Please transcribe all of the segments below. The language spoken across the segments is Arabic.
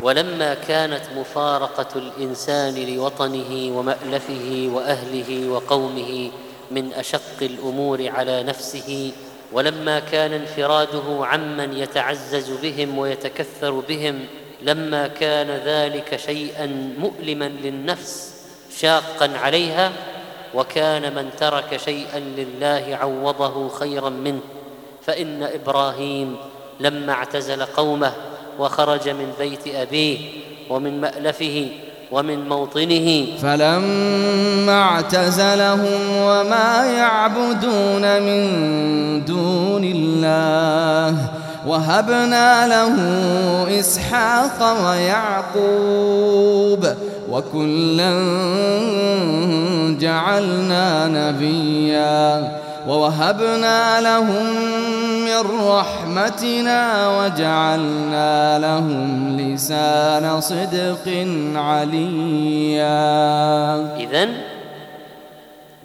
ولما كانت مفارقة الإنسان لوطنه ومألفه وأهله وقومه من أشق الأمور على نفسه ولما كان انفراده عمن يتعزز بهم ويتكثر بهم لما كان ذلك شيئا مؤلما للنفس شاقا عليها وكان من ترك شيئا لله عوضه خيرا منه فإن إبراهيم لما اعتزل قومه وخرج من بيت أبيه ومن مألفه ومن موطنه. فلما اعتزلهم وما يعبدون من دون الله وهبنا له إسحاق ويعقوب وكلا جعلنا نبيا. ووهبنا لهم من رحمتنا وجعلنا لهم لسان صدق عليا. إذن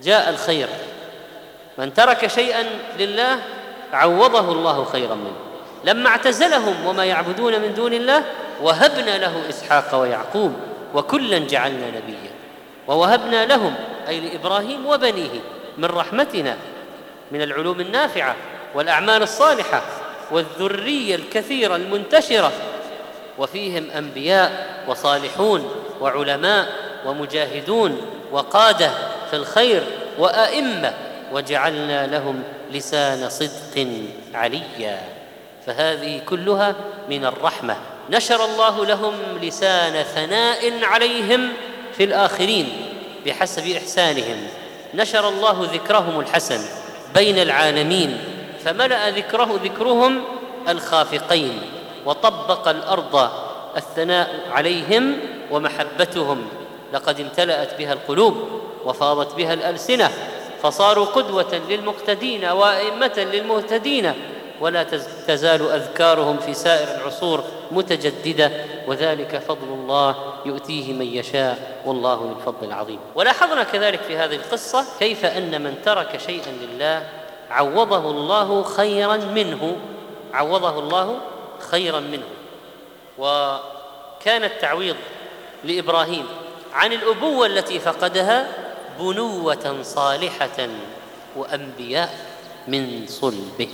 جاء الخير. من ترك شيئا لله عوضه الله خيرا منه. لما اعتزلهم وما يعبدون من دون الله وهبنا له إسحاق ويعقوب وكلا جعلنا نبيا. ووهبنا لهم أي لإبراهيم وبنيه من رحمتنا من العلوم النافعة والأعمال الصالحة والذرية الكثيرة المنتشرة وفيهم أنبياء وصالحون وعلماء ومجاهدون وقادة في الخير وأئمة وجعلنا لهم لسان صدق عليا. فهذه كلها من الرحمة. نشر الله لهم لسان ثناء عليهم في الآخرين بحسب إحسانهم. نشر الله ذكرهم الحسن. بين العالمين فملأ ذكره ذكرهم الخافقين وطبق الأرض الثناء عليهم ومحبتهم. لقد امتلأت بها القلوب وفاضت بها الألسنة فصاروا قدوة للمقتدين وأئمة للمهتدين ولا تزال أذكارهم في سائر العصور متجددة وذلك فضل الله يؤتيه من يشاء والله ذو الفضل العظيم. ولاحظنا كذلك في هذه القصة كيف أن من ترك شيئا لله عوضه الله خيرا منه عوضه الله خيرا منه. وكان التعويض لإبراهيم عن الأبوة التي فقدها بنوة صالحة وأنبياء من صلبه.